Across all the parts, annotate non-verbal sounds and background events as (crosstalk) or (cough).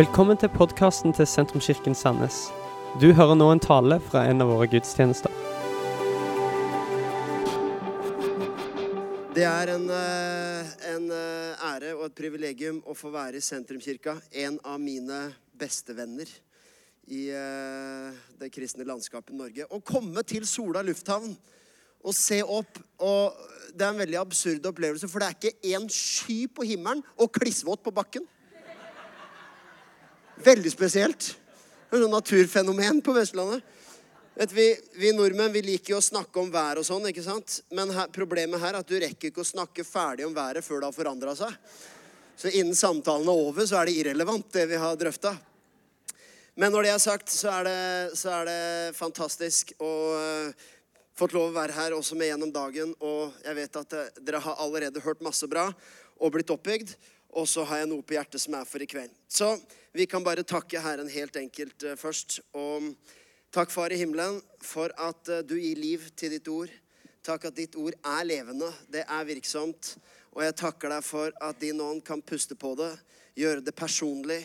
Velkommen til podkasten til Sentrumskirken Sandnes. Du hører nå en tale fra en av våre gudstjenester. Det er en, eh, en eh, ære og et privilegium å få være i Sentrumskirka. En av mine bestevenner i eh, det kristne landskapet Norge. Å komme til Sola lufthavn og se opp og Det er en veldig absurd opplevelse, for det er ikke én sky på himmelen og klissvåt på bakken. Veldig spesielt. Det er sånn naturfenomen på Vestlandet. Vet, vi, vi nordmenn vi liker jo å snakke om vær og sånn, ikke sant? Men her, problemet her er at du rekker ikke å snakke ferdig om været før det har forandra seg. Så innen samtalen er over, så er det irrelevant, det vi har drøfta. Men når det er sagt, så er det, så er det fantastisk å uh, fått lov å være her også med gjennom dagen. Og jeg vet at uh, dere har allerede hørt masse bra og blitt oppbygd. Og så har jeg noe på hjertet som er for i kveld. Så vi kan bare takke Herren helt enkelt uh, først. Og takk, Far i himmelen, for at du gir liv til ditt ord. Takk at ditt ord er levende, det er virksomt. Og jeg takker deg for at din ånd kan puste på det, gjøre det personlig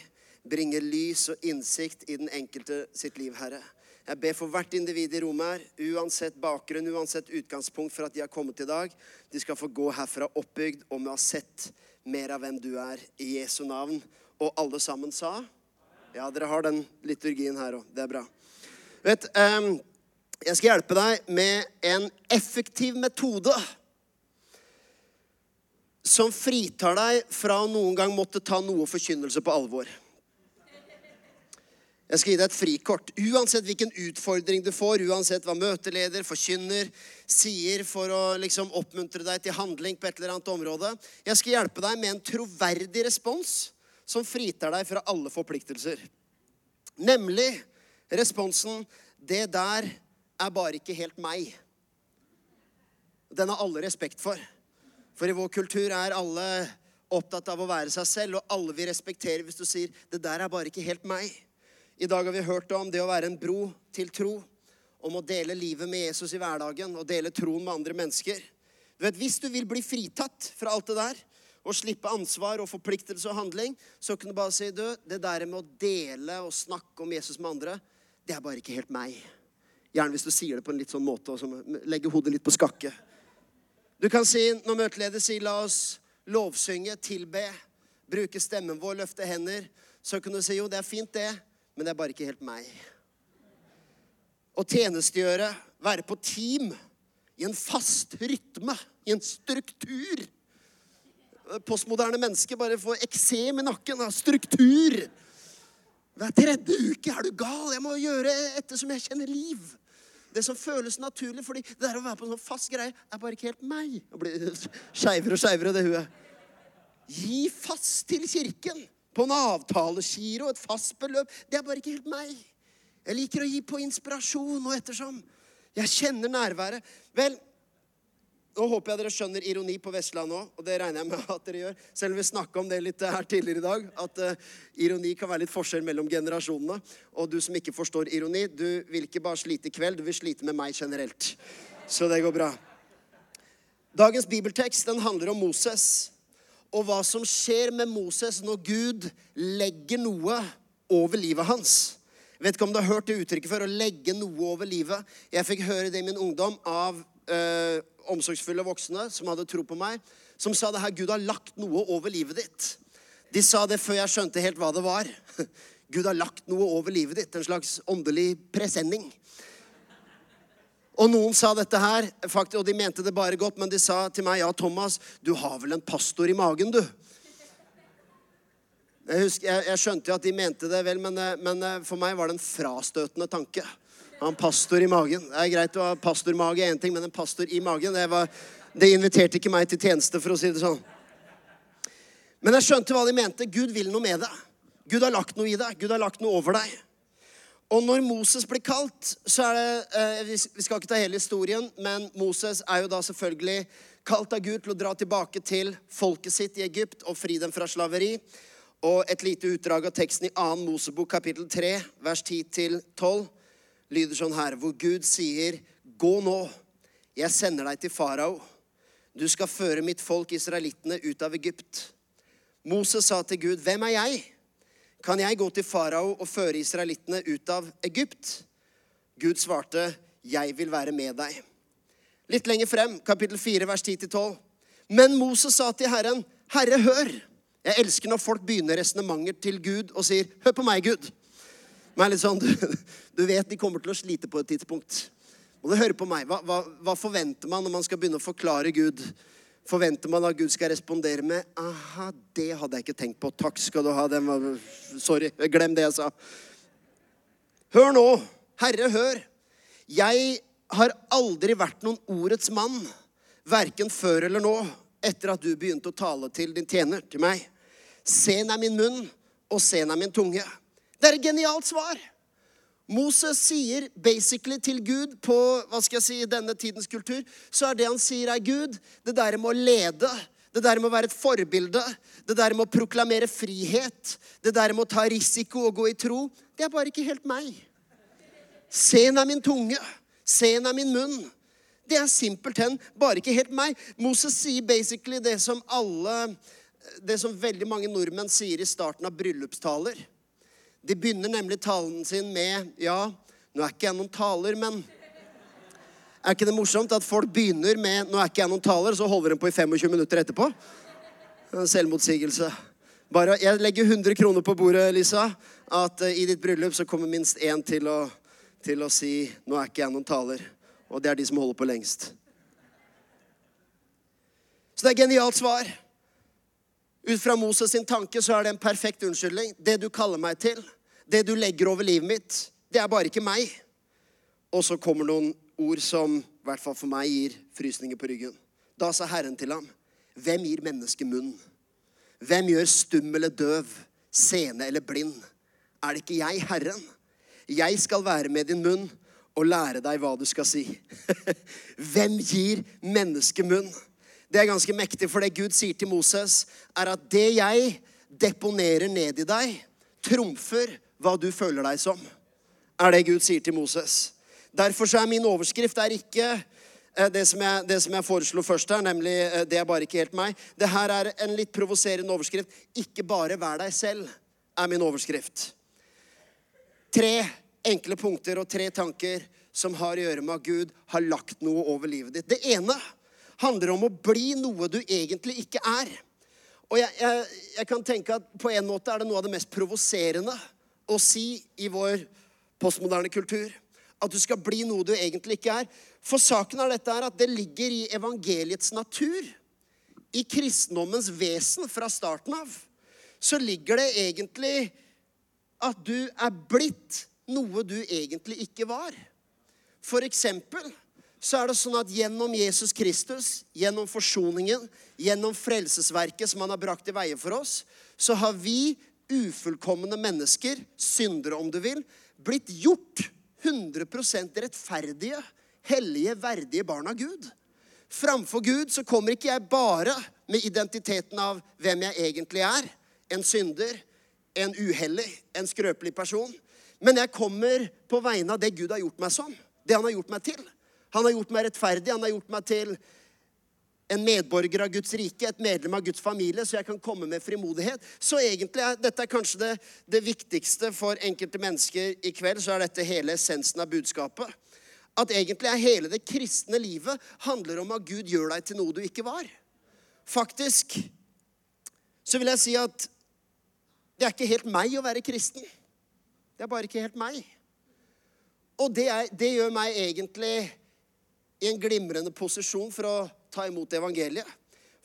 bringe lys og innsikt i den enkelte sitt liv, Herre. Jeg ber for hvert individ i rommet her, uansett bakgrunn, uansett utgangspunkt for at de har kommet i dag, de skal få gå herfra oppbygd og med å ha sett mer av hvem du er, i Jesu navn. Og alle sammen sa Ja, dere har den liturgien her òg. Det er bra. Vet, um, jeg skal hjelpe deg med en effektiv metode som fritar deg fra å noen gang måtte ta noe forkynnelse på alvor. Jeg skal gi deg et frikort. Uansett hvilken utfordring du får, uansett hva møteleder, forkynner, sier for å liksom oppmuntre deg til handling på et eller annet område. Jeg skal hjelpe deg med en troverdig respons som fritar deg fra alle forpliktelser. Nemlig responsen 'Det der er bare ikke helt meg'. Den har alle respekt for. For i vår kultur er alle opptatt av å være seg selv, og alle vil respektere hvis du sier 'Det der er bare ikke helt meg'. I dag har vi hørt om det å være en bro til tro. Om å dele livet med Jesus i hverdagen og dele troen med andre mennesker. Du vet, Hvis du vil bli fritatt fra alt det der og slippe ansvar og forpliktelse og handling, så kan du bare si du, det der med å dele og snakke om Jesus med andre, det er bare ikke helt meg. Gjerne hvis du sier det på en litt sånn måte og legger hodet litt på skakke. Du kan si, når møteleder sier 'la oss lovsynge, tilbe', bruke stemmen vår, løfte hender, så kan du si jo, det er fint, det men det er bare ikke helt meg. Å tjenestegjøre, være på team, i en fast rytme, i en struktur. Postmoderne mennesker bare får eksem i nakken av struktur. Hver tredje uke er du gal. Jeg må gjøre etter som jeg kjenner liv. Det som føles naturlig, fordi det der å være på en sånn fast greie er bare ikke helt meg. Det blir skeivere og skeivere, det huet. Gi fast til kirken på en avtalegiro, et fast beløp. Det er bare ikke helt meg. Jeg liker å gi på inspirasjon og ettersom. Jeg kjenner nærværet. Vel, nå håper jeg dere skjønner ironi på Vestlandet òg, og det regner jeg med at dere gjør. Selv om vi snakka om det litt her tidligere i dag, at uh, ironi kan være litt forskjell mellom generasjonene. Og du som ikke forstår ironi, du vil ikke bare slite i kveld, du vil slite med meg generelt. Så det går bra. Dagens bibeltekst den handler om Moses og hva som skjer med Moses når Gud legger noe over livet hans. Jeg vet ikke om du har hørt det uttrykket før, å legge noe over livet. Jeg fikk høre det i min ungdom av øh, omsorgsfulle voksne som hadde tro på meg, som sa det her Gud har lagt noe over livet ditt. De sa det før jeg skjønte helt hva det var. (laughs) Gud har lagt noe over livet ditt. En slags åndelig presenning. Og noen sa dette her, faktisk, og de mente det bare godt, men de sa til meg, ja, Thomas, du har vel en pastor i magen, du? Jeg, husker, jeg, jeg skjønte jo at de mente det vel, men, eh, men, eh, for meg var det en frastøtende tanke. Han pastor i magen. Det er greit å ha pastormage, én ting, men en pastor i magen det, var, det inviterte ikke meg til tjeneste, for å si det sånn. Men jeg skjønte hva de mente. Gud vil noe med deg. Gud har lagt noe i deg. Gud har lagt noe over deg. Og når Moses blir kalt, så er det eh, Vi skal ikke ta hele historien, men Moses er jo da selvfølgelig kalt av Gud til å dra tilbake til folket sitt i Egypt og fri dem fra slaveri. Og et lite utdrag av teksten i 2. Mosebok kapittel 3, vers 10-12, lyder sånn her, hvor Gud sier, Gå nå, jeg sender deg til farao. Du skal føre mitt folk israelittene ut av Egypt. Moses sa til Gud, Hvem er jeg? Kan jeg gå til farao og føre israelittene ut av Egypt? Gud svarte, jeg vil være med deg. Litt lenger frem, kapittel 4, vers 10-12. Men Moses sa til Herren, Herre, hør. Jeg elsker når folk begynner resonnementer til Gud og sier, hør på meg, Gud. Men litt sånn, (laughs) du, du vet de kommer til å slite på et tidspunkt. Og du hører på meg. Hva, hva, hva forventer man når man skal begynne å forklare Gud? Forventer man at Gud skal respondere med Aha, det hadde jeg ikke tenkt på. Takk skal du ha. Den var, sorry, glem det jeg sa. Hør nå. Herre, hør. Jeg har aldri vært noen ordets mann, verken før eller nå, etter at du begynte å tale til din tjener, til meg. Sen er min munn, og sen er min tunge. Det er et genialt svar. Moses sier basically til Gud på hva skal jeg si, denne tidens kultur, så er det han sier, er Gud, det der med å lede, det der med å være et forbilde, det der med å proklamere frihet, det der med å ta risiko og gå i tro, det er bare ikke helt meg. Sen er min tunge. Sen er min munn. Det er simpelthen bare ikke helt meg. Moses sier basically det som alle Det som veldig mange nordmenn sier i starten av bryllupstaler. De begynner nemlig talen sin med Ja, nå er ikke jeg noen taler, men Er ikke det morsomt at folk begynner med Nå er ikke jeg noen taler, så holder de på i 25 minutter etterpå? Selvmotsigelse. Bare, jeg legger 100 kroner på bordet, Lisa, at uh, i ditt bryllup så kommer minst én til å til å si 'Nå er ikke jeg noen taler'. Og det er de som holder på lengst. Så det er et genialt svar. Ut fra Moses sin tanke så er det en perfekt unnskyldning. Det du kaller meg til, det du legger over livet mitt, det er bare ikke meg. Og så kommer noen ord som i hvert fall for meg gir frysninger på ryggen. Da sa Herren til ham, hvem gir mennesket munn? Hvem gjør stum eller døv, sene eller blind? Er det ikke jeg, Herren? Jeg skal være med din munn og lære deg hva du skal si. (laughs) Hvem gir mennesket munn? Det er ganske mektig, for det Gud sier til Moses, er at det jeg deponerer ned i deg, trumfer hva du føler deg som. Er det Gud sier til Moses. Derfor så er min overskrift er ikke eh, det som, jeg, det jeg foreslo først her, nemlig eh, 'Det er bare ikke helt meg'. Det her er en litt provoserende overskrift. 'Ikke bare vær deg selv' er min overskrift. Tre enkle punkter og tre tanker som har å gjøre med at Gud har lagt noe over livet ditt. Det ene handler om å bli noe du egentlig ikke er. Og jeg, jeg, jeg, kan tenke at på en måte er det noe av det mest provoserende å si i vår postmoderne kultur. At du skal bli noe du egentlig ikke er. For saken er dette er at det ligger i evangeliets natur. I kristendommens vesen fra starten av så ligger det egentlig at du er blitt noe du egentlig ikke var. For eksempel så er det sånn at gjennom Jesus Kristus, gjennom forsoningen, gjennom frelsesverket som han har brakt i veie for oss, så har vi ufullkomne mennesker, syndere om du vil, blitt gjort 100% rettferdige, hellige, verdige barn av Gud. Framfor Gud så kommer ikke jeg bare med identiteten av hvem jeg egentlig er, en synder, en uhellig, en skrøpelig person. Men jeg kommer på vegne av det Gud har gjort meg som. Det han har gjort meg til. Han har gjort meg rettferdig. Han har gjort meg til en medborger av Guds rike, et medlem av Guds familie, så jeg kan komme med frimodighet. Så egentlig er dette er kanskje det, det viktigste for enkelte mennesker i kveld. Så er dette hele essensen av budskapet. At egentlig er hele det kristne livet handler om at Gud gjør deg til noe du ikke var. Faktisk så vil jeg si at det er ikke helt meg å være kristen. Det er bare ikke helt meg. Og det, er, det gjør meg egentlig i en glimrende posisjon for å ta imot evangeliet.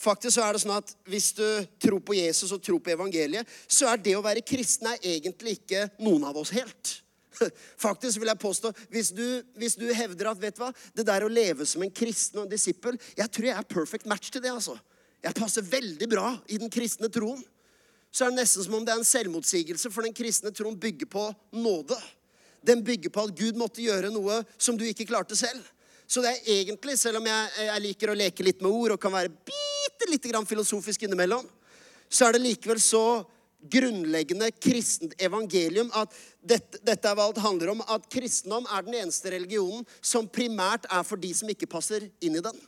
Faktisk så er det sånn at Hvis du tror på Jesus og tror på evangeliet, så er det å være kristen er egentlig ikke noen av oss helt. (laughs) Faktisk vil jeg påstå, hvis du, hvis du hevder at vet du hva, det der å leve som en kristen og en disippel Jeg tror jeg er perfect match til det. altså. Jeg passer veldig bra i den kristne troen så er det nesten som om det er en selvmotsigelse, for den kristne troen bygger på nåde. Den bygger på at Gud måtte gjøre noe som du ikke klarte selv. Så det er egentlig, selv om jeg, jeg liker å leke litt med ord og kan være bitte lite grann filosofisk innimellom, så er det likevel så grunnleggende kristent evangelium at dette, dette er hva alt handler om, at kristendom er den eneste religionen som primært er for de som ikke passer inn i den.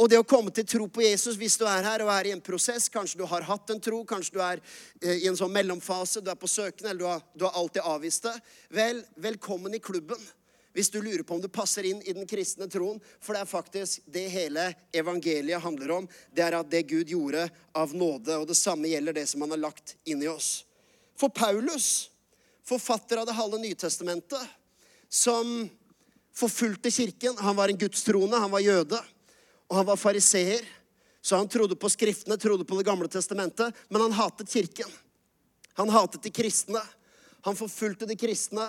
Og det å komme til tro på Jesus hvis du er her og er i en prosess Kanskje du har hatt en tro, kanskje du er eh, i en sånn mellomfase, du er på søken, eller du har, du har alltid avvist det. Vel, velkommen i klubben. Hvis du lurer på om du passer inn i den kristne troen. For det er faktisk det hele evangeliet handler om. Det er at det Gud gjorde av nåde. Og det samme gjelder det som han har lagt inn i oss. For Paulus, forfatter av det halve Nytestamentet, som forfulgte kirken Han var en gudstroende, han var jøde, og han var fariseer. Så han trodde på Skriftene, trodde på Det gamle testamentet, men han hatet kirken. Han hatet de kristne. Han forfulgte de kristne.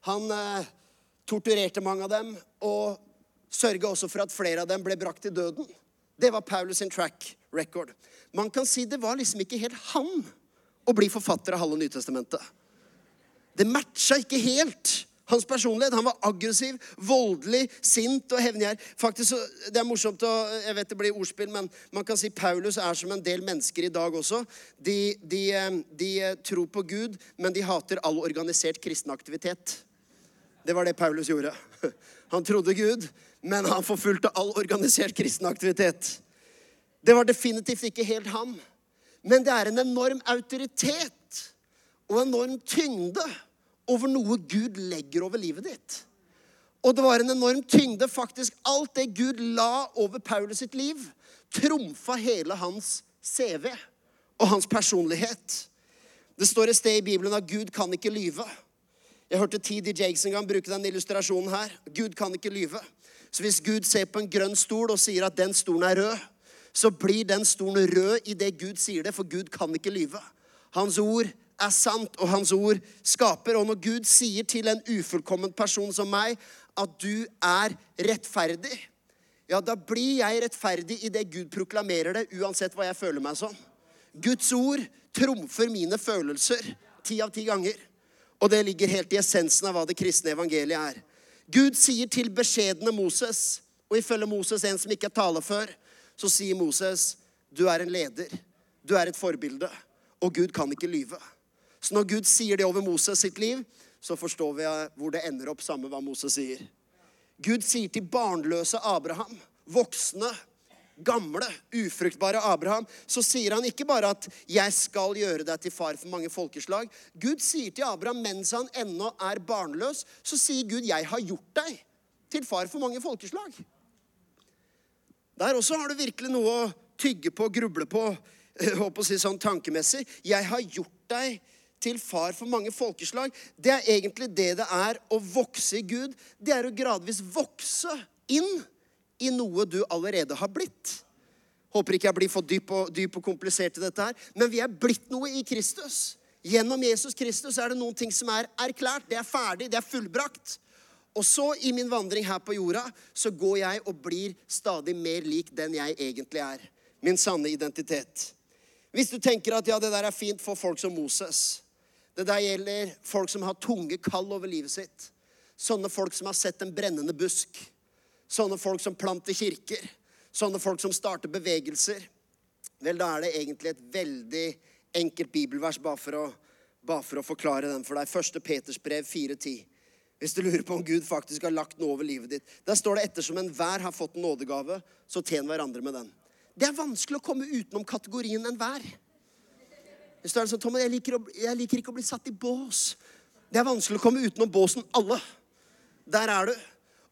Han eh, torturerte mange av dem og sørga også for at flere av dem ble brakt til døden. Det var Paulus sin track record. Man kan si det var liksom ikke helt han å bli forfatter av halve Nytestamentet. Det matcha ikke helt hans personlighet. Han var aggressiv, voldelig, sint og hevngjerrig. Faktisk, Det er morsomt å, Jeg vet det blir ordspill, men man kan si Paulus er som en del mennesker i dag også. De, de, eh, de tror på Gud, men de hater all organisert kristen aktivitet. Det var det Paulus gjorde. (laughs) Han trodde Gud, men han forfulgte all organisert kristen aktivitet. Det var definitivt ikke helt han. Men det er en enorm autoritet og enorm tyngde over noe Gud legger over livet ditt. Og det var en enorm tyngde, faktisk. Alt det Gud la over Paulus sitt liv, trumfa hele hans CV og hans personlighet. Det står et sted i Bibelen at Gud kan ikke lyve. Jeg hørte T.D. Jakes en gang bruke den illustrasjonen her. Gud kan ikke lyve. Så hvis Gud ser på en grønn stol og sier at den stolen er rød, så blir den stolen rød idet Gud sier det, for Gud kan ikke lyve. Hans ord er sant, og hans ord skaper. Og når Gud sier til en ufullkommen person som meg at du er rettferdig, ja, da blir jeg rettferdig idet Gud proklamerer det, uansett hva jeg føler meg som. Guds ord trumfer mine følelser ti av ti ganger. Og det ligger helt i essensen av hva det kristne evangeliet er. Gud sier til beskjedne Moses, og ifølge Moses en som ikke er talefør, så sier Moses, du er en leder. Du er et forbilde. Og Gud kan ikke lyve. Så når Gud sier det over Moses sitt liv, så forstår vi hvor det ender opp, samme hva Moses sier. Gud sier til barnløse Abraham, voksne gamle, ufruktbare Abraham, så sier han ikke bare at 'jeg skal gjøre deg til far for mange folkeslag'. Gud sier til Abraham mens han ennå er barnløs, så sier Gud 'jeg har gjort deg til far for mange folkeslag'. Der også har du virkelig noe å tygge på, gruble på, håper å si sånn tankemessig. 'Jeg har gjort deg til far for mange folkeslag'. Det er egentlig det det er å vokse i Gud. Det er å gradvis vokse inn i noe du allerede har blitt. Håper ikke jeg blir for dyp og, dyp og komplisert i dette her. Men vi er blitt noe i Kristus. Gjennom Jesus Kristus er det noen ting som er erklært. Det er ferdig, det er fullbrakt. Og så i min vandring her på jorda så går jeg og blir stadig mer lik den jeg egentlig er. Min sanne identitet. Hvis du tenker at ja, det der er fint for folk som Moses. Det der gjelder folk som har tunge kall over livet sitt. Sånne folk som har sett en brennende busk. Sånne folk som planter kirker. Sånne folk som starter bevegelser. Vel, da er det egentlig et veldig enkelt bibelvers bare for å, bare for å forklare den for deg. Første Peters brev 4.10. Hvis du lurer på om Gud faktisk har lagt noe over livet ditt. Der står det ettersom enhver har fått en nådegave, så tjen hverandre med den. Det er vanskelig å komme utenom kategorien enhver. Hvis du er sånn, Tom, jeg liker, å, jeg liker ikke å bli satt i bås. Det er vanskelig å komme utenom båsen alle. Der er du.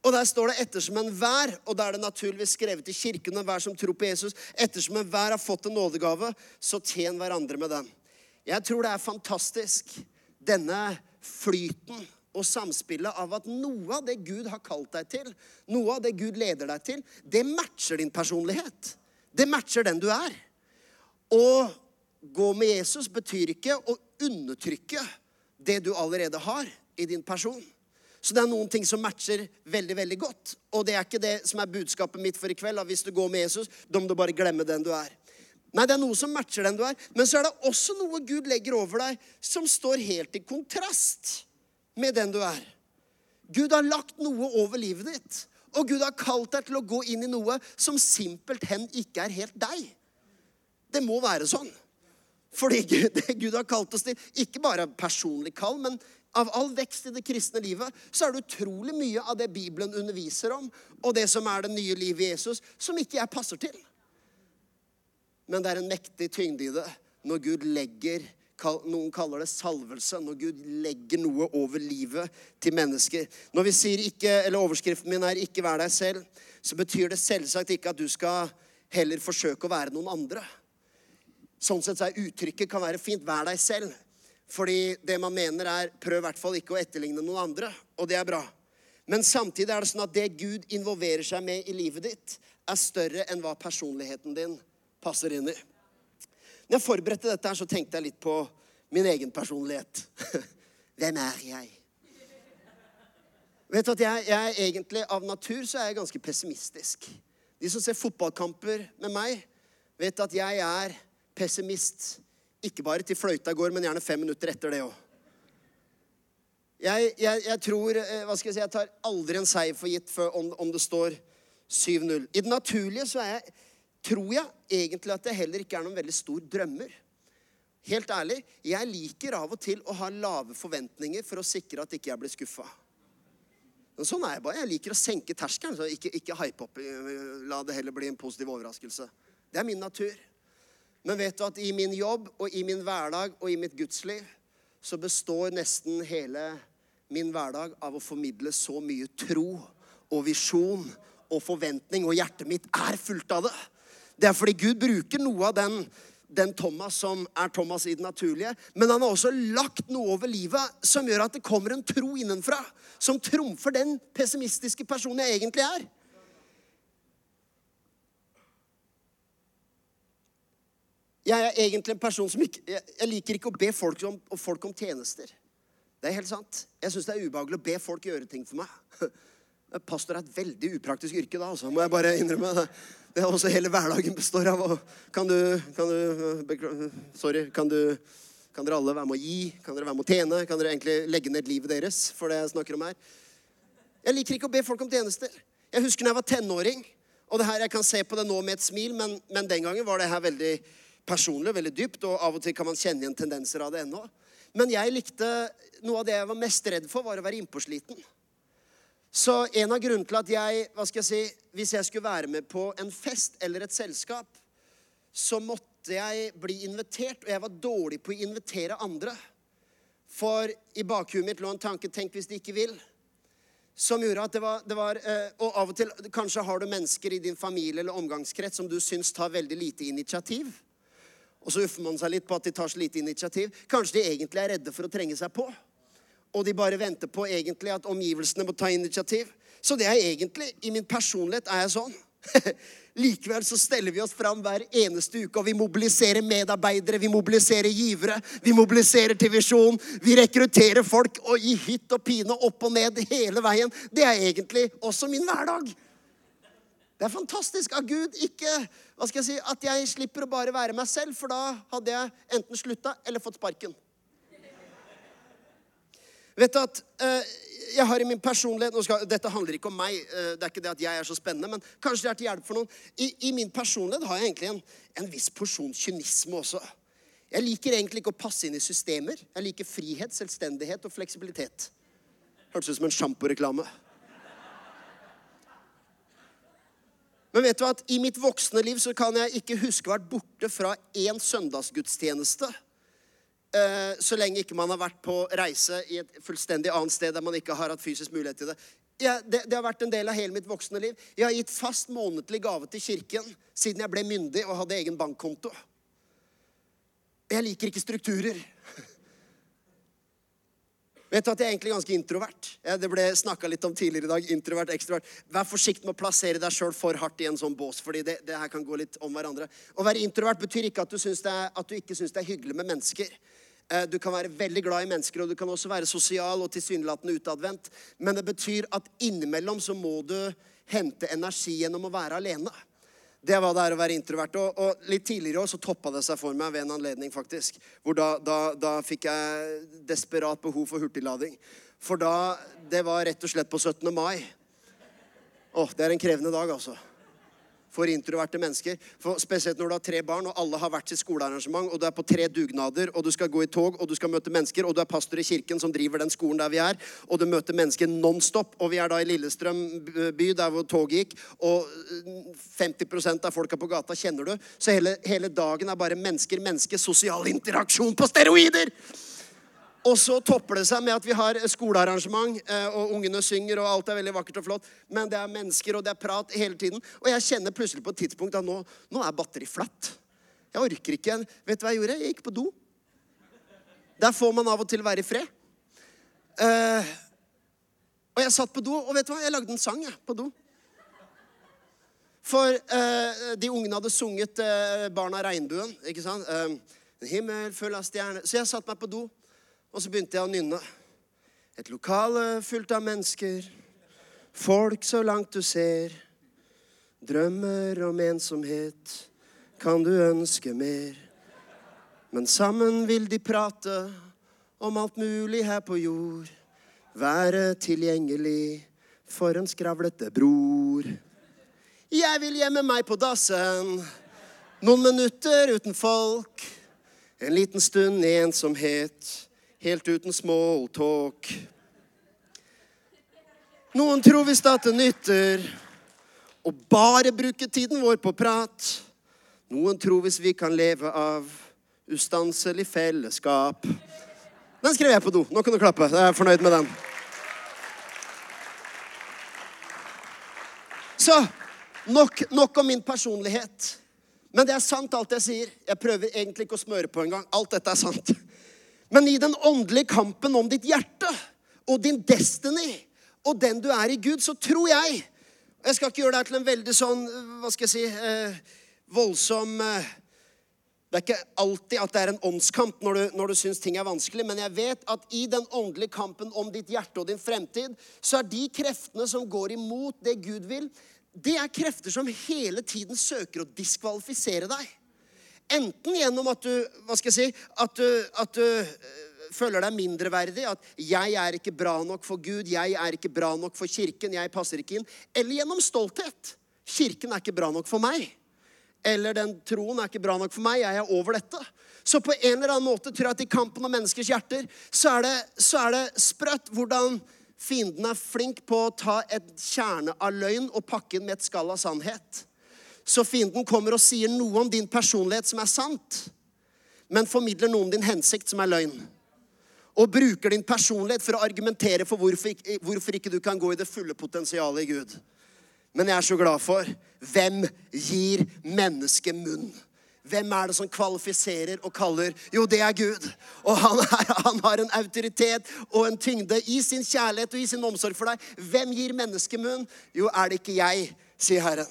Og der står det 'ettersom enhver', og da er det naturligvis skrevet i kirken enhver som tror på Jesus. 'Ettersom enhver har fått en nådegave, så tjen hverandre med den'. Jeg tror det er fantastisk, denne flyten og samspillet av at noe av det Gud har kalt deg til, noe av det Gud leder deg til, det matcher din personlighet. Det matcher den du er. Å gå med Jesus betyr ikke å undertrykke det du allerede har i din person. Så det er noen ting som matcher veldig veldig godt. Og det er ikke det som er budskapet mitt for i kveld. at Hvis du går med Jesus, da må du bare glemme den du er. Nei, det er noe som matcher den du er. Men så er det også noe Gud legger over deg som står helt i kontrast med den du er. Gud har lagt noe over livet ditt. Og Gud har kalt deg til å gå inn i noe som simpelthen ikke er helt deg. Det må være sånn. Fordi Gud, (laughs) det Gud har kalt oss til, ikke bare personlig kall, men av all vekst i det kristne livet, så er det utrolig mye av det Bibelen underviser om, og det som er det nye livet i Jesus, som ikke jeg passer til. Men det er en mektig tyngde i det når Gud legger noen kaller det salvelse, når Gud legger noe over livet til mennesker. Når vi sier ikke, eller Overskriften min er 'ikke vær deg selv', så betyr det selvsagt ikke at du skal heller forsøke å være noen andre. Sånn sett så er uttrykket kan være fint 'vær deg selv'. Fordi det man mener, er prøv i hvert fall ikke å etterligne noen andre. Og det er bra. Men samtidig er det sånn at det Gud involverer seg med i livet ditt, er større enn hva personligheten din passer inn i. Når jeg forberedte dette, her, så tenkte jeg litt på min egen personlighet. (laughs) Hvem er jeg? Vet du at jeg, jeg egentlig Av natur så er jeg ganske pessimistisk. De som ser fotballkamper med meg, vet at jeg er pessimist. Ikke bare til fløyta går, men gjerne fem minutter etter det òg. Jeg, jeg, jeg, tror eh, hva skal Jeg si, jeg tar aldri en seier for gitt om, om det står 7-0. I det naturlige så er jeg tror jeg egentlig at det heller ikke er noen veldig stor drømmer. Helt ærlig, jeg liker av og til å ha lave forventninger for å sikre at ikke jeg blir skuffa. Sånn er jeg bare. Jeg liker å senke terskelen. ikke, ikke hype opp. La det heller bli en positiv overraskelse. Det er min natur. Men vet du at i min jobb og i min hverdag og i mitt gudsliv så består nesten hele min hverdag av å formidle så mye tro og visjon og forventning, og hjertet mitt er fullt av det. Det er fordi Gud bruker noe av den, den Thomas som er Thomas i det naturlige. Men han har også lagt noe over livet som gjør at det kommer en tro innenfra. Som trumfer den pessimistiske personen jeg egentlig er. Jeg er egentlig en person som ikke Jeg liker ikke å be folk om, folk om tjenester. Det er helt sant. Jeg syns det er ubehagelig å be folk gjøre ting for meg. (laughs) Pastor er et veldig upraktisk yrke da, altså, må jeg bare innrømme. det. Det er også hele hverdagen består av. Kan du, kan du Sorry. Kan, du, kan dere alle være med å gi? Kan dere være med å tjene? Kan dere egentlig legge ned livet deres for det jeg snakker om her? Jeg liker ikke å be folk om tjenester. Jeg husker da jeg var tenåring. Og det her, Jeg kan se på det nå med et smil, men, men den gangen var det her veldig personlig, veldig dypt. Og av og til kan man kjenne igjen tendenser av det ennå. Men jeg likte noe av det jeg var mest redd for, var å være innpåsliten. Så en av grunnene til at jeg, hva skal jeg si, hvis jeg skulle være med på en fest eller et selskap, så måtte jeg bli invitert, og jeg var dårlig på å invitere andre. For i bakhuet mitt lå en tanke 'tenk hvis de ikke vil'. Som gjorde at det var, det var eh, Og av og til kanskje har du mennesker i din familie eller omgangskrets som du syns tar veldig lite initiativ. Og så uffer man seg litt på at de tar så lite initiativ. Kanskje de egentlig er redde for å trenge seg på og de bare venter på egentlig at omgivelsene må ta initiativ. Så det er egentlig I min personlighet er jeg sånn. (laughs) Likevel så steller vi oss fram hver eneste uke, og vi mobiliserer medarbeidere, vi mobiliserer givere, vi mobiliserer til visjon. Vi rekrutterer folk og i hytt og pine, opp og ned hele veien. Det er egentlig også min hverdag. Det er fantastisk av Gud ikke hva skal jeg si, at jeg slipper å bare være meg selv, for da hadde jeg enten slutta eller fått sparken. Vet du at uh, jeg har i min personlighet skal, Dette handler ikke om meg. Uh, det er ikke det at jeg er så spennende, men kanskje det er til hjelp for noen. I, i min personlighet har jeg egentlig en, en, viss porsjon kynisme også. Jeg liker egentlig ikke å passe inn i systemer. Jeg liker frihet, selvstendighet og fleksibilitet. Hørtes ut som en sjamporeklame. Men vet du at i mitt voksne liv så kan jeg ikke huske å vært borte fra én søndagsgudstjeneste Eh, så lenge ikke man har vært på reise i et fullstendig annet sted der man ikke har hatt fysisk mulighet til det. Ja, det, det, har vært en del av hele mitt voksne liv. Jeg har gitt fast månedlig gave til kirken siden jeg ble myndig og hadde egen bankkonto. Jeg liker ikke strukturer. Vet du at jeg er egentlig ganske introvert? Det ble snakka litt om tidligere i dag. Introvert, ekstrovert. Vær forsiktig med å plassere deg sjøl for hardt i en sånn bås, fordi det, det, her kan gå litt om hverandre. Å være introvert betyr ikke at du, er, at du ikke syns det er hyggelig med mennesker. Eh, du kan være veldig glad i mennesker, og du kan også være sosial og tilsynelatende utadvendt. Men det betyr at innimellom så må du hente energi gjennom å være alene. Det var det er å være introvert. Og, og litt tidligere så toppa det seg for meg ved en anledning, faktisk. Hvor da, da, da fikk jeg desperat behov for hurtiglading. For da Det var rett og slett på 17. mai. Å, det er en krevende dag, altså. For introverte mennesker. For spesielt når du har tre barn, og alle har hvert sitt skolearrangement, og du er på tre dugnader, og du skal gå i tog, og du skal møte mennesker, og du er pastor i kirken som driver den skolen der vi er, og du møter mennesker nonstop. Og vi er da i Lillestrøm by, der hvor toget gikk, og 50% av folka på gata kjenner du. Så hele, hele dagen er bare mennesker, mennesker, sosial interaksjon på steroider! Og så topper det seg med at vi har skolearrangement, eh, og ungene synger, og alt er veldig vakkert og flott. Men det er mennesker, og det er prat hele tiden. Og jeg kjenner plutselig på et tidspunkt at nå, nå er batteri flatt. Jeg orker ikke. Vet du hva jeg gjorde? Jeg gikk på do. Der får man av og til være i fred. Uh, og jeg satt på do, og vet du hva? Jeg lagde en sang jeg, på do. For uh, de ungene hadde sunget uh, 'Barna regnbuen'. ikke sant? 'En himmel full av stjerner'. Så jeg satte meg på do. Og så begynte jeg å nynne. Et lokale fullt av mennesker, folk så langt du ser. Drømmer om ensomhet, kan du ønske mer. Men sammen vil de prate om alt mulig her på jord. Være tilgjengelig for en skravlete bror. Jeg vil gjemme meg på dassen, noen minutter uten folk. En liten stund i ensomhet helt uten small talk. Noen tror visst at det nytter å bare bruke tiden vår på prat. Noen tror hvis vi kan leve av ustanselig fellesskap. Den skrev jeg på do. Nå kan du klappe. Jeg er fornøyd med den. Så nok, nok om min personlighet. Men det er sant, alt jeg sier. Jeg prøver egentlig ikke å smøre på engang. Alt dette er sant. Men i den åndelige kampen om ditt hjerte og din destiny og den du er i Gud, så tror jeg Jeg skal ikke gjøre deg til en veldig sånn Hva skal jeg si eh, Voldsom eh, Det er ikke alltid at det er en åndskamp når du, når du syns ting er vanskelig, men jeg vet at i den åndelige kampen om ditt hjerte og din fremtid, så er de kreftene som går imot det Gud vil, det er krefter som hele tiden søker å diskvalifisere deg. Enten gjennom at du hva skal jeg si, at du, at du eh, føler deg mindreverdig, at 'jeg er ikke bra nok for Gud', 'jeg er ikke bra nok for kirken', 'jeg passer ikke inn'. Eller gjennom stolthet. 'Kirken er ikke bra nok for meg'. Eller 'den troen er ikke bra nok for meg', 'jeg er over dette'. Så på en eller annen måte tror jeg at i kampen om menneskers hjerter så er det, så er det sprøtt hvordan fienden er flink på å ta et kjerne av løgn og pakke inn med et skall av sannhet. Så fienden kommer og sier noe om din personlighet som er sant, men formidler noe om din hensikt som er løgn. Og bruker din personlighet for å argumentere for hvorfor, hvorfor ikke du kan gå i det fulle potensialet i Gud. Men jeg er så glad for hvem gir mennesket munn? Hvem er det som kvalifiserer og kaller? Jo, det er Gud. Og han, er, han, har en autoritet og en tyngde i sin kjærlighet og i sin omsorg for deg. Hvem gir mennesket munn? Jo, er det ikke jeg, sier Herren.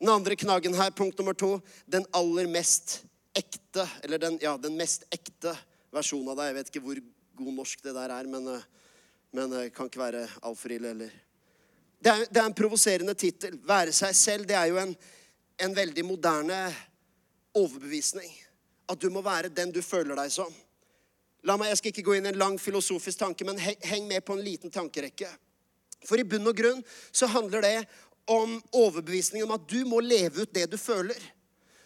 Den andre knaggen her, punkt nummer to, den aller mest ekte, eller den, ja, den mest ekte versjonen av deg. Jeg vet ikke hvor god norsk det der er, men, eh, men eh, kan ikke være altfor ille heller. Det er, det er en provoserende tittel. Være seg selv, det er jo en, en veldig moderne overbevisning. At du må være den du føler deg som. La meg, Jeg skal ikke gå inn i en lang filosofisk tanke, men heng med på en liten tankerekke. For i bunn og grunn så handler det om overbevisningen om at du må leve ut det du føler.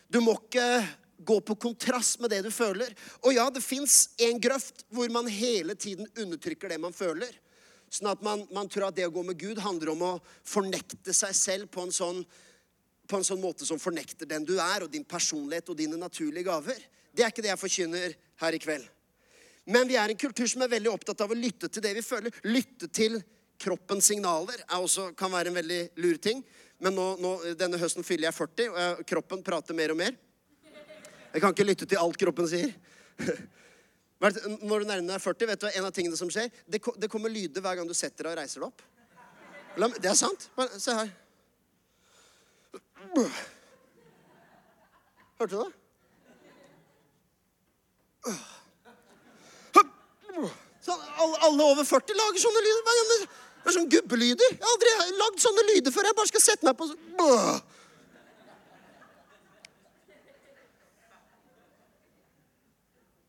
Du må ikke gå på kontrast med det du føler. Og ja, det fins en grøft hvor man hele tiden undertrykker det man føler. Sånn at man, man, tror at det å gå med Gud handler om å fornekte seg selv på en, sånn, på en sånn måte som fornekter den du er, og din personlighet og dine naturlige gaver. Det er ikke det jeg forkynner her i kveld. Men vi er en kultur som er veldig opptatt av å lytte til det vi føler. Lytte til kroppens signaler også, kan være en veldig lur ting. Men nå, nå, denne høsten fyller jeg 40, og kroppen prater mer og mer. Jeg kan ikke lytte til alt kroppen sier. (laughs) Når du nærmer deg 40, vet du hva en av tingene som skjer? Det, det kommer lyder hver gang du setter deg og reiser deg opp. Det er sant. Bare, se her. Hørte du det? Så alle, over 40 lager sånne lyder. Det er sånn gubbelyder. Jeg har aldri lagd sånne lyder før. Jeg bare skal sette meg på sånn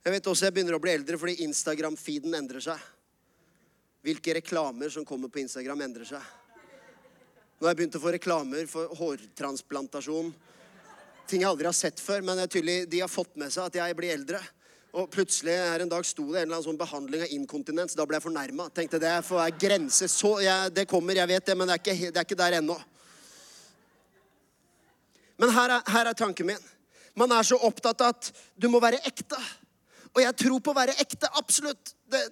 Jeg vet også jeg begynner å bli eldre fordi Instagram-feeden endrer seg. Hvilke reklamer som kommer på Instagram, endrer seg. Nå har jeg begynt å få reklamer for hårtransplantasjon. Ting jeg aldri har sett før, men det er tydelig, de har fått med seg at jeg blir eldre. Og plutselig her en dag sto det en eller annen sånn behandling av inkontinens. Da ble jeg fornærma. Tenkte det får være grense. Så, jeg, det kommer, jeg vet det, men det er ikke, det er ikke der ennå. Men her er, her er tanken min. Man er så opptatt av at du må være ekte. Og jeg tror på å være ekte. Absolutt. Det,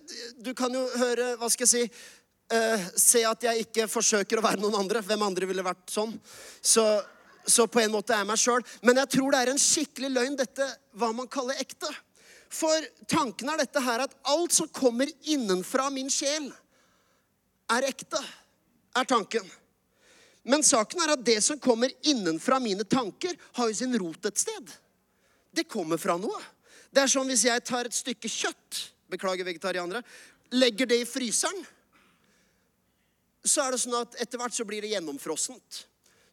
du kan jo høre Hva skal jeg si? Uh, se at jeg ikke forsøker å være noen andre. Hvem andre ville vært sånn? Så, så på en måte er jeg meg sjøl. Men jeg tror det er en skikkelig løgn, dette hva man kaller ekte. For tanken er dette her at alt som kommer innenfra min sjel, er ekte. Er tanken. Men saken er at det som kommer innenfra mine tanker, har jo sin rot et sted. Det kommer fra noe. Det er som hvis jeg tar et stykke kjøtt, beklager vegetarianere, legger det i fryseren så er det sånn at etter hvert så blir det gjennomfrossent.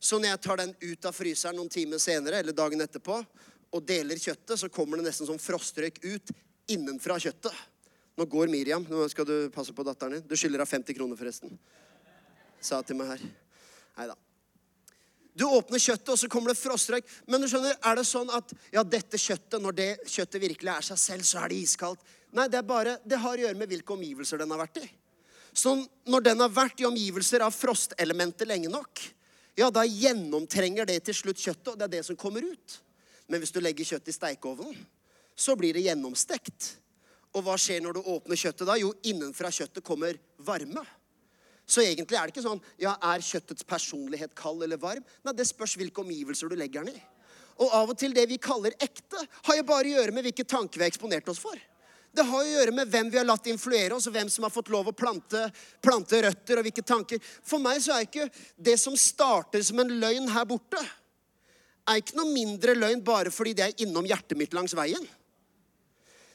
Så når jeg tar den ut av fryseren noen timer senere eller dagen etterpå og deler kjøttet, så kommer det nesten som frostrøyk ut innenfra kjøttet. Nå går Miriam. Nå skal du passe på datteren din. Du skylder henne 50 kroner, forresten. Sa til meg her. Nei da. Du åpner kjøttet, og så kommer det frostrøyk. Men du skjønner, er det sånn at ja, dette kjøttet, når det kjøttet virkelig er seg selv, så er det iskaldt? Nei, det er bare, det har å gjøre med hvilke omgivelser den har vært i. Så når den har vært i omgivelser av frostelementet lenge nok, ja, da gjennomtrenger det til slutt kjøttet, og det er det som kommer ut. Men hvis du legger kjøttet i steikeovnen, så blir det gjennomstekt. Og hva skjer når du åpner kjøttet da? Jo, innenfra kjøttet kommer varme. Så egentlig er det ikke sånn ja, er kjøttets personlighet kald eller varm? Nei, det spørs hvilke omgivelser du legger den i. Og av og til det vi kaller ekte, har jo bare å gjøre med hvilke tanker vi har eksponert oss for. Det har å gjøre med hvem vi har latt influere oss, og hvem som har fått lov å plante, plante røtter, og hvilke tanker. For meg så er ikke det som starter som en løgn her borte, er ikke noe mindre løgn bare fordi det er innom hjertet mitt langs veien.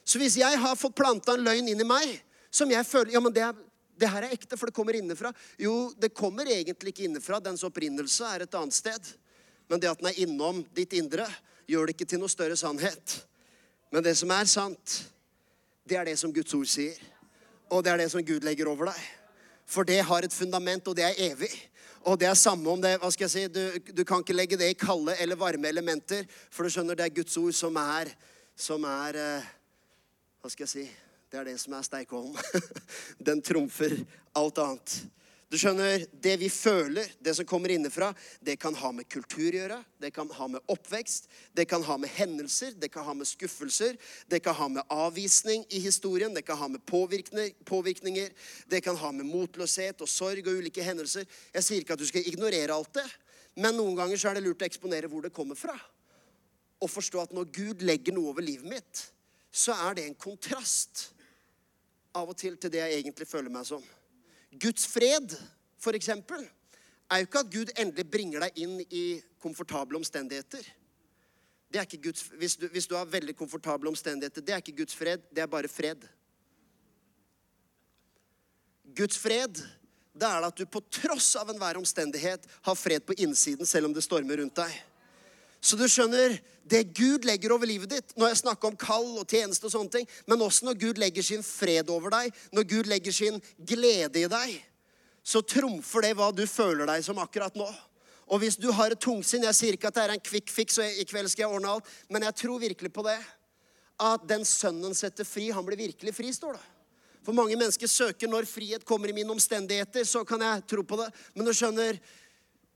Så hvis jeg har fått planta en løgn inn i meg, som jeg føler Ja, men det, er, det her er ekte, for det kommer innenfra. Jo, det kommer egentlig ikke innenfra. Dens opprinnelse er et annet sted. Men det at den er innom ditt indre, gjør det ikke til noe større sannhet. Men det som er sant, det er det som Guds ord sier. Og det er det som Gud legger over deg. For det har et fundament, og det er evig. Og det er samme om det hva skal jeg si, du, du kan ikke legge det i kalde eller varme elementer, for du skjønner, det er Guds ord som er, som er eh, Hva skal jeg si Det er det som er steikeovnen. (laughs) Den trumfer alt annet. Du skjønner, Det vi føler, det som kommer innenfra, det kan ha med kultur å gjøre. Det kan ha med oppvekst, det kan ha med hendelser, det kan ha med skuffelser. Det kan ha med avvisning i historien, det kan ha med påvirkninger. Det kan ha med motløshet og sorg og ulike hendelser. Jeg sier ikke at du skal ignorere alt det, men noen ganger så er det lurt å eksponere hvor det kommer fra. Og forstå at når Gud legger noe over livet mitt, så er det en kontrast av og til til det jeg egentlig føler meg som. Guds fred, eksempel, er jo ikke at Gud endelig bringer deg inn i komfortable omstendigheter. Det er ikke Guds, hvis, du, hvis du har veldig komfortable omstendigheter, det er ikke Guds fred, det er bare fred. Guds fred, det er at du på tross av enhver omstendighet har fred på innsiden, selv om det stormer rundt deg. Så du skjønner, det Gud legger over livet ditt Når jeg snakker om kall og tjeneste og sånne ting, men også når Gud legger sin fred over deg, når Gud legger sin glede i deg, så trumfer det hva du føler deg som akkurat nå. Og hvis du har et tungsinn Jeg sier ikke at det er en quick fix, og i kveld skal jeg ordne alt, men jeg tror virkelig på det. At den sønnen setter fri, han blir virkelig fri, står det. For mange mennesker søker når frihet kommer i mine omstendigheter. Så kan jeg tro på det. Men du skjønner,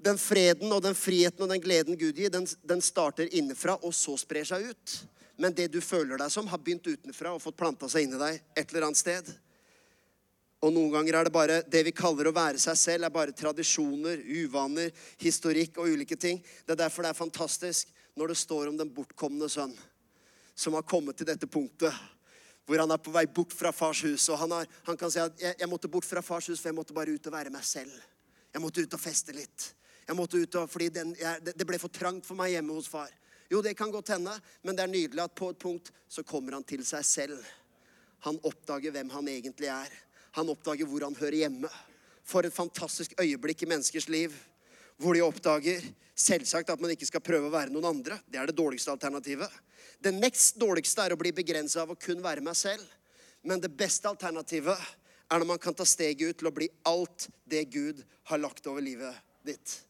den freden og den friheten og den gleden Gud gir, den, den starter innenfra og så sprer seg ut. Men det du føler deg som, har begynt utenfra og fått planta seg inni deg et eller annet sted. Og noen ganger er det bare det vi kaller å være seg selv, er bare tradisjoner, uvaner, historikk og ulike ting. Det er derfor det er fantastisk når det står om den bortkomne sønn som har kommet til dette punktet hvor han er på vei bort fra fars hus. Og han, har, han kan si at jeg, jeg måtte bort fra fars hus, for jeg måtte bare ut og være meg selv. Jeg måtte ut og feste litt. Jeg måtte ut og, fordi den, jeg, Det ble for trangt for meg hjemme hos far. Jo, det kan godt hende, men det er nydelig at på et punkt så kommer han til seg selv. Han oppdager hvem han egentlig er. Han oppdager hvor han hører hjemme. For et fantastisk øyeblikk i menneskers liv hvor de oppdager selvsagt at man ikke skal prøve å være noen andre. Det er det dårligste alternativet. Det nest dårligste er å bli begrensa av å kun være meg selv. Men det beste alternativet er når man kan ta steget ut til å bli alt det Gud har lagt over livet ditt.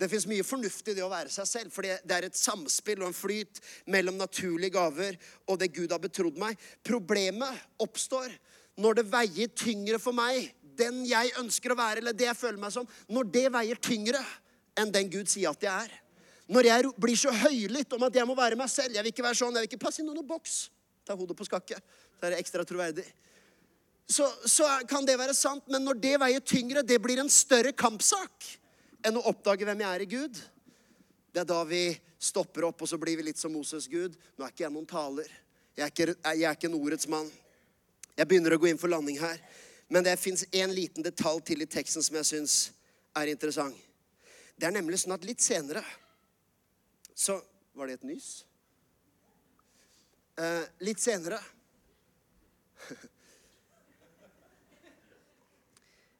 Det fins mye fornuftig i det å være seg selv, for det er et samspill og en flyt mellom naturlige gaver og det Gud har betrodd meg. Problemet oppstår når det veier tyngre for meg, den jeg ønsker å være, eller det jeg føler meg som, når det veier tyngre enn den Gud sier at jeg er. Når jeg blir så høylytt om at jeg må være meg selv Jeg vil ikke være sånn, jeg vil ikke passe inn noen boks. Ta hodet på skakke. da er ekstra troverdig. Så, så kan det være sant, men når det veier tyngre, det blir en større kampsak enn å oppdage hvem jeg er i Gud. Det er da vi stopper opp, og så blir vi litt som Moses Gud. Nå er ikke jeg noen taler. Jeg er ikke, jeg er ikke en ordets mann. Jeg begynner å gå inn for landing her. Men det fins en liten detalj til i teksten som jeg syns er interessant. Det er nemlig sånn at litt senere så Var det et nys? Eh, litt senere (laughs)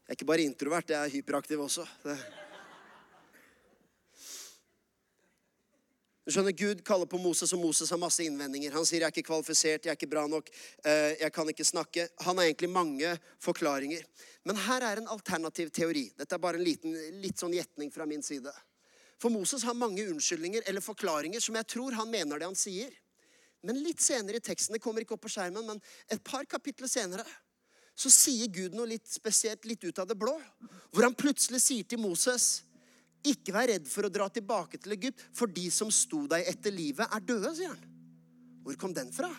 Jeg er ikke bare introvert, jeg er hyperaktiv også. Det. Du skjønner, Gud kaller på Moses, og Moses har masse innvendinger. Han sier 'jeg er ikke kvalifisert, jeg er ikke bra nok, eh, jeg kan ikke snakke'. Han har egentlig mange forklaringer. Men her er en alternativ teori. Dette er bare en liten, litt sånn gjetning fra min side. For Moses har mange unnskyldninger eller forklaringer som jeg tror han mener det han sier. Men litt senere i teksten, det kommer ikke opp på skjermen, men et par kapitler senere, så sier Gud noe litt spesielt, litt ut av det blå. Hvor han plutselig sier til Moses ikke vær redd for å dra tilbake til Egypt, for de som sto deg etter livet, er døde, sier han. Hvor kom den fra?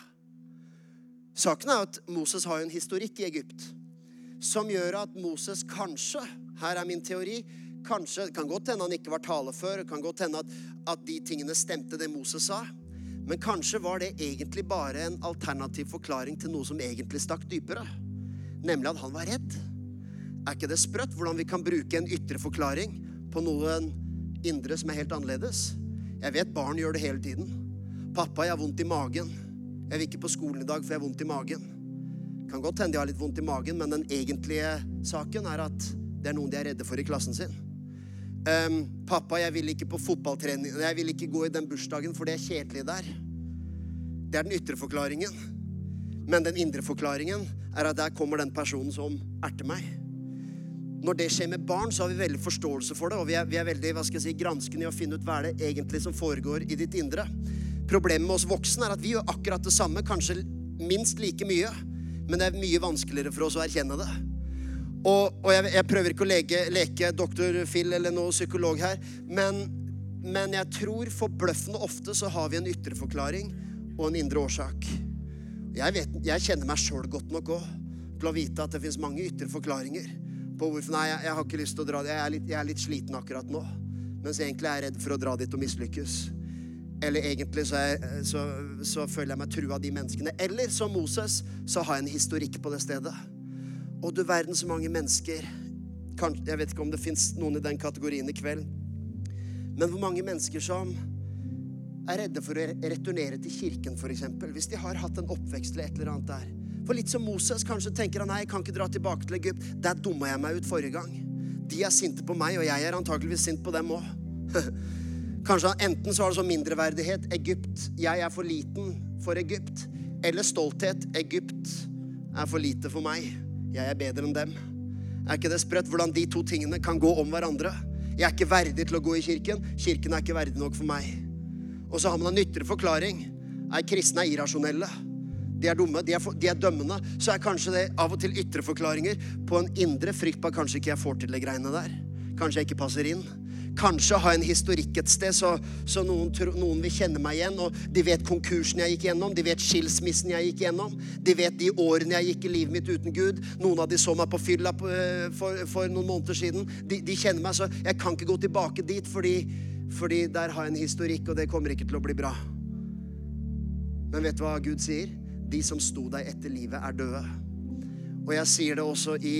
Saken er at Moses har en historikk i Egypt som gjør at Moses kanskje Her er min teori. Kanskje, Det kan godt hende han ikke var talefør. Det kan godt hende at, at de tingene stemte, det Moses sa. Men kanskje var det egentlig bare en alternativ forklaring til noe som egentlig stakk dypere. Nemlig at han var redd. Er ikke det sprøtt hvordan vi kan bruke en ytre forklaring på noen indre som er helt annerledes? Jeg vet barn gjør det hele tiden. 'Pappa, jeg har vondt i magen.' 'Jeg vil ikke på skolen i dag, for jeg har vondt i magen.' Kan godt hende de har litt vondt i magen, men den egentlige saken er at det er noen de er redde for i klassen sin. Um, 'Pappa, jeg vil ikke på fotballtrening Jeg vil ikke gå i den bursdagen, for det er kjedelig der.' Det er den ytre forklaringen. Men den indre forklaringen er at der kommer den personen som erter meg. Når det skjer med barn, så har vi veldig forståelse for det, og vi er, vi er veldig hva skal jeg si, granskende i å finne ut hva er det egentlig som foregår i ditt indre. Problemet med oss voksne er at vi gjør akkurat det samme, kanskje minst like mye, men det er mye vanskeligere for oss å erkjenne det. Og, og jeg, jeg, prøver ikke å leke, leke doktor Phil eller noen psykolog her, men, men jeg tror forbløffende ofte så har vi en ytre forklaring og en indre årsak. Jeg, vet, jeg kjenner meg sjøl godt nok òg til å vite at det fins mange ytre forklaringer på hvorfor Nei, jeg, jeg, har ikke lyst til å dra dit. Jeg er, litt, jeg er litt sliten akkurat nå. Mens egentlig er jeg redd for å dra dit og mislykkes. Eller egentlig så, jeg, så, så føler jeg meg trua av de menneskene. Eller som Moses, så har jeg en historikk på det stedet. Og du verden så mange mennesker Jeg vet ikke om det fins noen i den kategorien i kveld. Men hvor mange mennesker som er redde for å returnere til kirken, f.eks. Hvis de har hatt en oppvekst eller et eller annet der. For litt som Moses, kanskje tenker han nei, jeg kan ikke dra tilbake til Egypt. Der dumma jeg meg ut forrige gang. De er sinte på meg, og jeg er antakeligvis sint på dem òg. (laughs) Kanskje enten så har det sånn mindreverdighet. Egypt. Jeg er for liten for Egypt. Eller stolthet. Egypt er for lite for meg. Jeg er bedre enn dem. Er ikke det sprøtt hvordan de to tingene kan gå om hverandre? Jeg er ikke verdig til å gå i kirken. Kirken er ikke verdig nok for meg. Og så har man en ytre forklaring. Er kristne er irrasjonelle de er dumme, de er, for, de er, dømmende, så er kanskje det av og til ytre forklaringer på en indre frykt på at kanskje ikke jeg får til de greiene der. Kanskje jeg ikke passer inn. Kanskje ha en historikk et sted, så, så noen, noen, vil kjenne meg igjen. Og de vet konkursen jeg gikk gjennom, de vet skilsmissen jeg gikk gjennom. De vet de årene jeg gikk i livet mitt uten Gud. Noen av de så meg på fylla eh, for, for noen måneder siden. De, de, kjenner meg, så jeg kan ikke gå tilbake dit, fordi, fordi der har jeg en historikk, og det kommer ikke til å bli bra. Men vet du hva Gud sier? De som sto deg etter livet, er døde. Og jeg sier det også i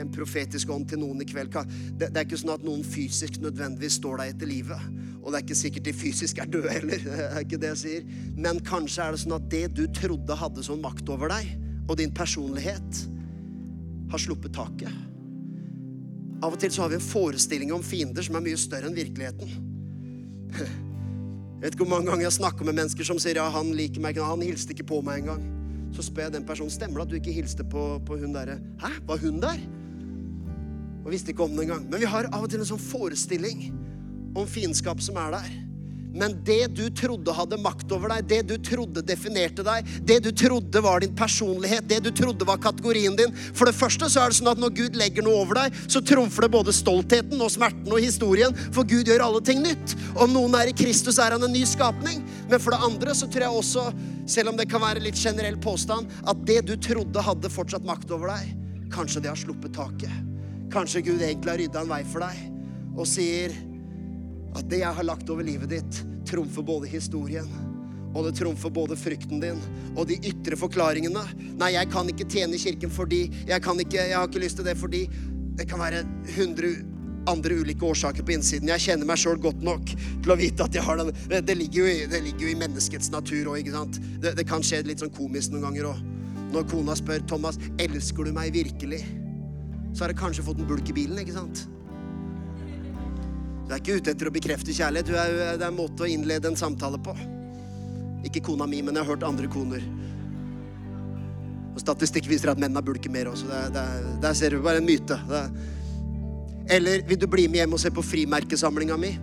en profetisk ånd til noen i kveld. Det, er ikke sånn at noen fysisk nødvendigvis står deg etter livet. Og det er ikke sikkert de fysisk er døde heller. (laughs) Det er ikke det jeg sier. Men kanskje er det sånn at det du trodde hadde sånn makt over deg, og din personlighet, har sluppet taket. Av og til så har vi en forestilling om fiender som er mye større enn virkeligheten. (laughs) Jeg vet ikke hvor mange ganger jeg snakker med mennesker som sier ja, han liker meg ikke, han hilste ikke på meg engang. Så spør jeg den personen stemmer det at du ikke hilste på, på hun derre. Hæ, var hun der? Og visste ikke om det engang. Men vi har av og til en sånn forestilling om fiendskap som er der. Men det du trodde hadde makt over deg, det du trodde definerte deg, det du trodde var din personlighet, det du trodde var kategorien din For det første så er det sånn at når Gud legger noe over deg, så trumfer det både stoltheten og smerten og historien, for Gud gjør alle ting nytt. Om noen er i Kristus, er han en ny skapning. Men for det andre så tror jeg også, selv om det kan være litt generell påstand, at det du trodde hadde fortsatt makt over deg, kanskje det har sluppet taket. Kanskje Gud egentlig har rydda en vei for deg og sier at det jeg har lagt over livet ditt, trumfer både historien og det trumfer både frykten din og de ytre forklaringene. Nei, jeg kan ikke tjene kirken fordi Jeg, kan ikke, jeg har ikke lyst til det fordi Det kan være 100 andre ulike årsaker på innsiden. Jeg kjenner meg sjøl godt nok til å vite at jeg har den Det ligger jo i, ligger jo i menneskets natur òg, ikke sant. Det, det, kan skje litt sånn komisk noen ganger òg. Når kona spør Thomas, 'Elsker du meg virkelig?' så har jeg kanskje fått en bulk i bilen, ikke sant? Du er ikke ute etter å bekrefte kjærlighet. Er, det er en måte å innlede en samtale på. Ikke kona mi, men jeg har hørt andre koner. Og Statistikk viser at menn har bulker mer også. Det, det, der ser du bare en myte. Det. Eller vil du bli med hjem og se på frimerkesamlinga mi?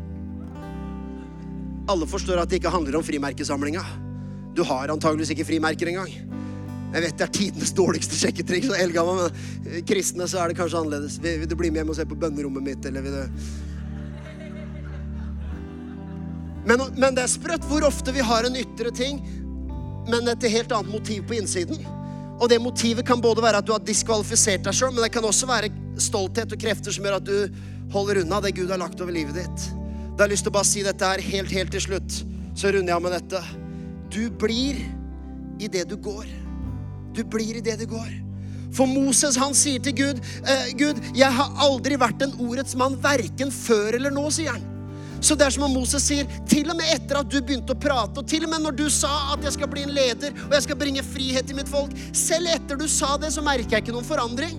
Alle forstår at det ikke handler om frimerkesamlinga. Du har antageligvis ikke frimerker engang. Jeg vet det er tidenes dårligste sjekketriks, men kristne så er det kanskje annerledes. Vil, vil, du bli med hjem og se på bønnerommet mitt, eller vil du men, men det er sprøtt hvor ofte vi har en ytre ting, men et helt annet motiv på innsiden. Og det motivet kan både være at du har diskvalifisert deg sjøl, men det kan også være stolthet og krefter som gjør at du holder unna det Gud har lagt over livet ditt. Da har jeg lyst til å bare si dette her helt, helt til slutt. Så runder jeg av med dette. Du blir i det du går. Du blir i det du går. For Moses han sier til Gud, eh, Gud, jeg har aldri vært en ordets mann, verken før eller nå, sier han. Så det er som om Moses sier, til og med etter at du begynte å prate, og til og med når du sa at jeg skal bli en leder og jeg skal bringe frihet til mitt folk, selv etter du sa det, så merker jeg ikke noen forandring.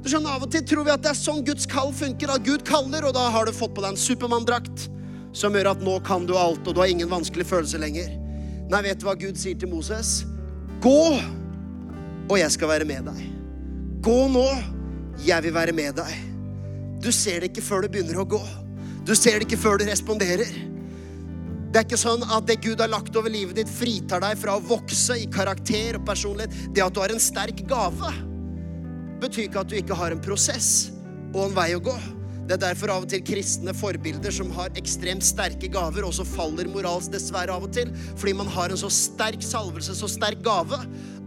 Du skjønner, Av og til tror vi at det er sånn Guds kall funker. At Gud kaller, og da har du fått på deg en Supermann-drakt som gjør at nå kan du alt, og du har ingen vanskelig følelse lenger. Nei, vet du hva Gud sier til Moses? Gå, og jeg skal være med deg. Gå nå, jeg vil være med deg. Du ser det ikke før du begynner å gå. Du ser det ikke før du responderer. Det er ikke sånn at det Gud har lagt over livet ditt, fritar deg fra å vokse i karakter og personlighet. Det at du har en sterk gave, betyr ikke at du ikke har en prosess og en vei å gå. Det er derfor av og til kristne forbilder som har ekstremt sterke gaver, også faller moralsk dessverre av og til. Fordi man har en så sterk salvelse, så sterk gave,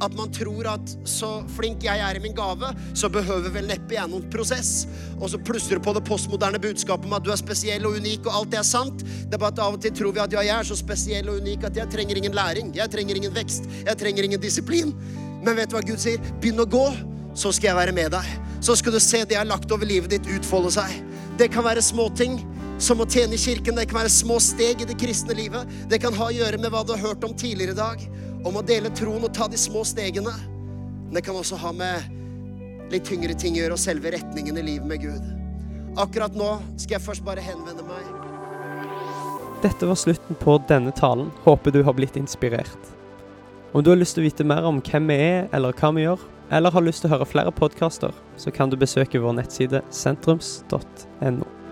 at man tror at så flink jeg er i min gave, så behøver vel neppe jeg noen prosess. Og så plusser du på det postmoderne budskapet om at du er spesiell og unik, og alt det er sant. Det er bare at av og til tror vi at ja, jeg er så spesiell og unik at jeg trenger ingen læring. Jeg trenger ingen vekst. Jeg trenger ingen disiplin. Men vet du hva Gud sier? Begynn å gå, så skal jeg være med deg. Så skal du se det jeg har lagt over livet ditt, utfolde seg. Det kan være små ting som å tjene i kirken. Det kan være små steg i det kristne livet. Det kan ha å gjøre med hva du har hørt om tidligere i dag. Om å dele troen og ta de små stegene. Men det kan også ha med litt tyngre ting å gjøre, og selve retningen i livet med Gud. Akkurat nå skal jeg først bare henvende meg. Dette var slutten på denne talen. Håper du har blitt inspirert. Om du har lyst til å vite mer om hvem vi er, eller hva vi gjør, eller har lyst til å høre flere podkaster, så kan du besøke vår nettside sentrums.no.